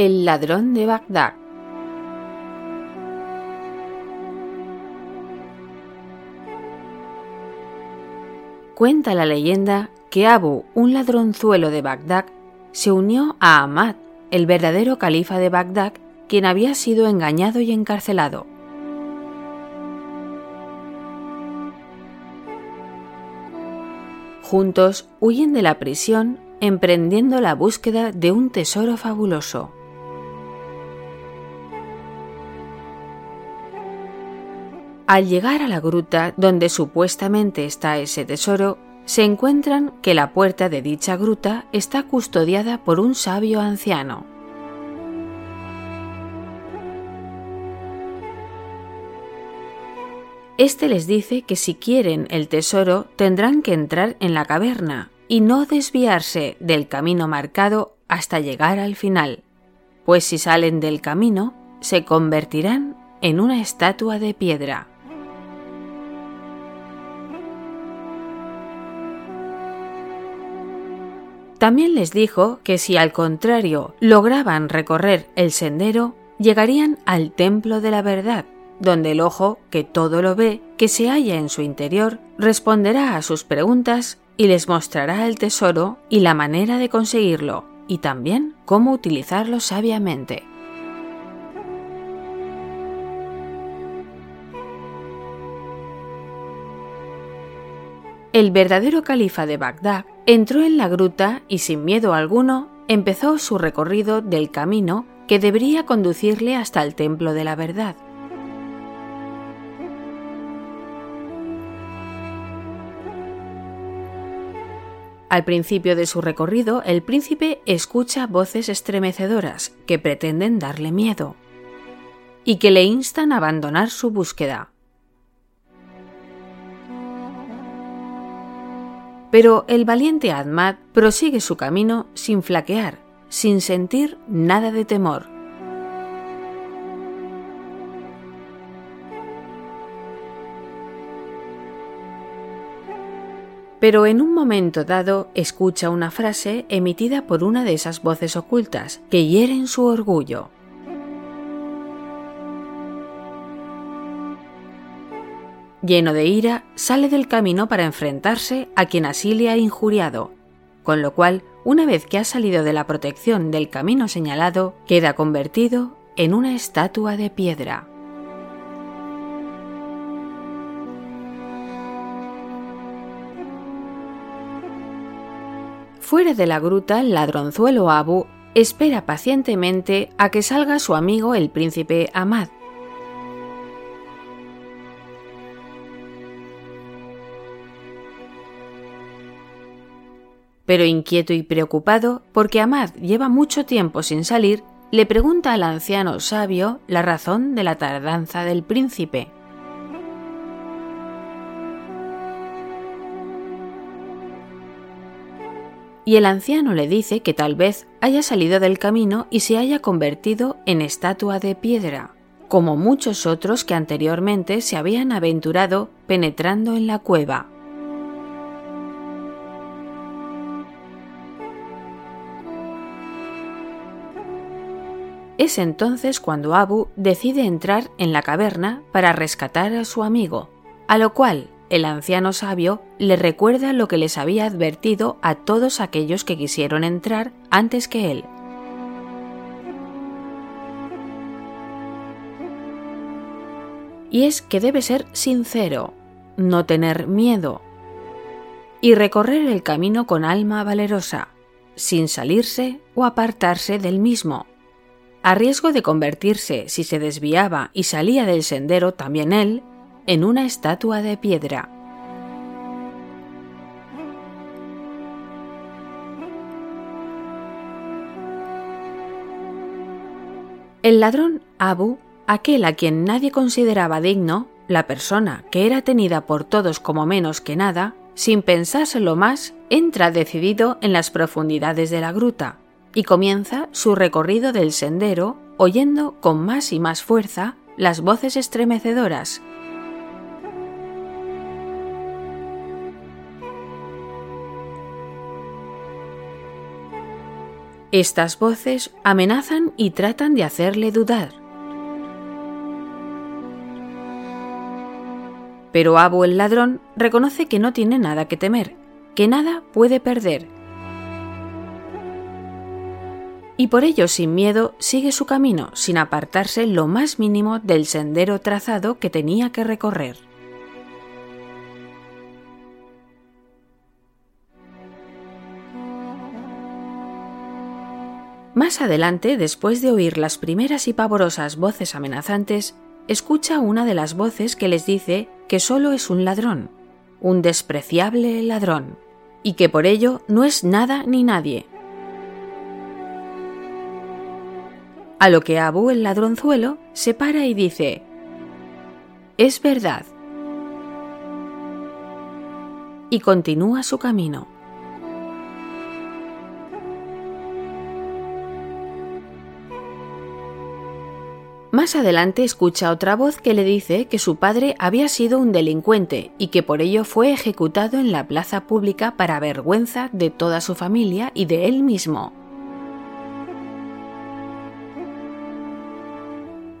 El ladrón de Bagdad Cuenta la leyenda que Abu, un ladronzuelo de Bagdad, se unió a Ahmad, el verdadero califa de Bagdad, quien había sido engañado y encarcelado. Juntos huyen de la prisión emprendiendo la búsqueda de un tesoro fabuloso. Al llegar a la gruta donde supuestamente está ese tesoro, se encuentran que la puerta de dicha gruta está custodiada por un sabio anciano. Este les dice que si quieren el tesoro tendrán que entrar en la caverna y no desviarse del camino marcado hasta llegar al final, pues si salen del camino se convertirán en una estatua de piedra. También les dijo que si al contrario lograban recorrer el sendero, llegarían al templo de la verdad, donde el ojo, que todo lo ve, que se halla en su interior, responderá a sus preguntas y les mostrará el tesoro y la manera de conseguirlo, y también cómo utilizarlo sabiamente. El verdadero califa de Bagdad entró en la gruta y sin miedo alguno empezó su recorrido del camino que debería conducirle hasta el templo de la verdad. Al principio de su recorrido, el príncipe escucha voces estremecedoras que pretenden darle miedo y que le instan a abandonar su búsqueda. Pero el valiente Ahmad prosigue su camino sin flaquear, sin sentir nada de temor. pero en un momento dado escucha una frase emitida por una de esas voces ocultas que hieren su orgullo. Lleno de ira, sale del camino para enfrentarse a quien así le ha injuriado, con lo cual, una vez que ha salido de la protección del camino señalado, queda convertido en una estatua de piedra. Fuera de la gruta, el ladronzuelo Abu espera pacientemente a que salga su amigo el príncipe Ahmad. Pero inquieto y preocupado, porque Ahmad lleva mucho tiempo sin salir, le pregunta al anciano sabio la razón de la tardanza del príncipe. y el anciano le dice que tal vez haya salido del camino y se haya convertido en estatua de piedra, como muchos otros que anteriormente se habían aventurado penetrando en la cueva. Es entonces cuando Abu decide entrar en la caverna para rescatar a su amigo, a lo cual el anciano sabio le recuerda lo que les había advertido a todos aquellos que quisieron entrar antes que él. Y es que debe ser sincero, no tener miedo y recorrer el camino con alma valerosa, sin salirse o apartarse del mismo, a riesgo de convertirse, si se desviaba y salía del sendero también él, en una estatua de piedra. El ladrón Abu, aquel a quien nadie consideraba digno, la persona que era tenida por todos como menos que nada, sin pensárselo más, entra decidido en las profundidades de la gruta y comienza su recorrido del sendero oyendo con más y más fuerza las voces estremecedoras Estas voces amenazan y tratan de hacerle dudar. Pero Abu el ladrón reconoce que no tiene nada que temer, que nada puede perder. Y por ello, sin miedo, sigue su camino, sin apartarse lo más mínimo del sendero trazado que tenía que recorrer. Más adelante, después de oír las primeras y pavorosas voces amenazantes, escucha una de las voces que les dice que solo es un ladrón, un despreciable ladrón, y que por ello no es nada ni nadie. A lo que Abu el ladronzuelo se para y dice, Es verdad. Y continúa su camino. Más adelante escucha otra voz que le dice que su padre había sido un delincuente y que por ello fue ejecutado en la plaza pública para vergüenza de toda su familia y de él mismo.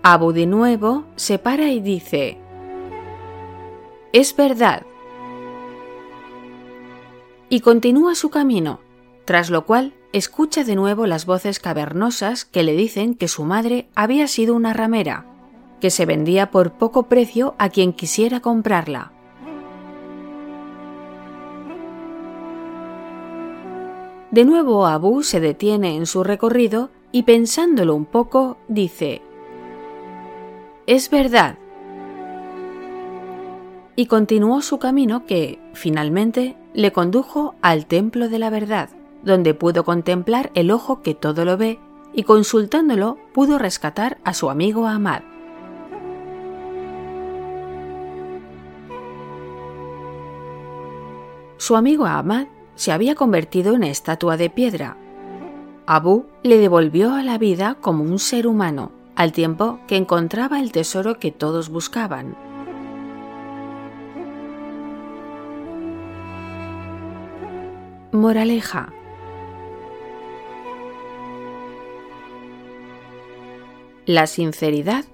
Abu de nuevo se para y dice, Es verdad. Y continúa su camino, tras lo cual escucha de nuevo las voces cavernosas que le dicen que su madre había sido una ramera, que se vendía por poco precio a quien quisiera comprarla. De nuevo Abu se detiene en su recorrido y pensándolo un poco dice, Es verdad. Y continuó su camino que, finalmente, le condujo al templo de la verdad donde pudo contemplar el ojo que todo lo ve y consultándolo pudo rescatar a su amigo Ahmad. Su amigo Ahmad se había convertido en estatua de piedra. Abu le devolvió a la vida como un ser humano, al tiempo que encontraba el tesoro que todos buscaban. Moraleja La sinceridad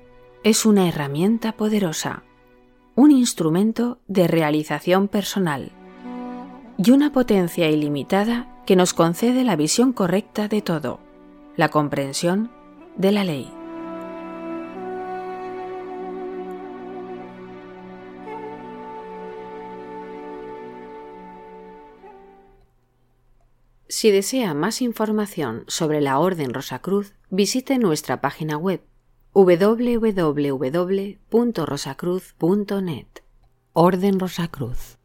es una herramienta poderosa, un instrumento de realización personal y una potencia ilimitada que nos concede la visión correcta de todo, la comprensión de la ley. Si desea más información sobre la Orden Rosacruz, visite nuestra página web www.rosacruz.net. Orden Rosacruz.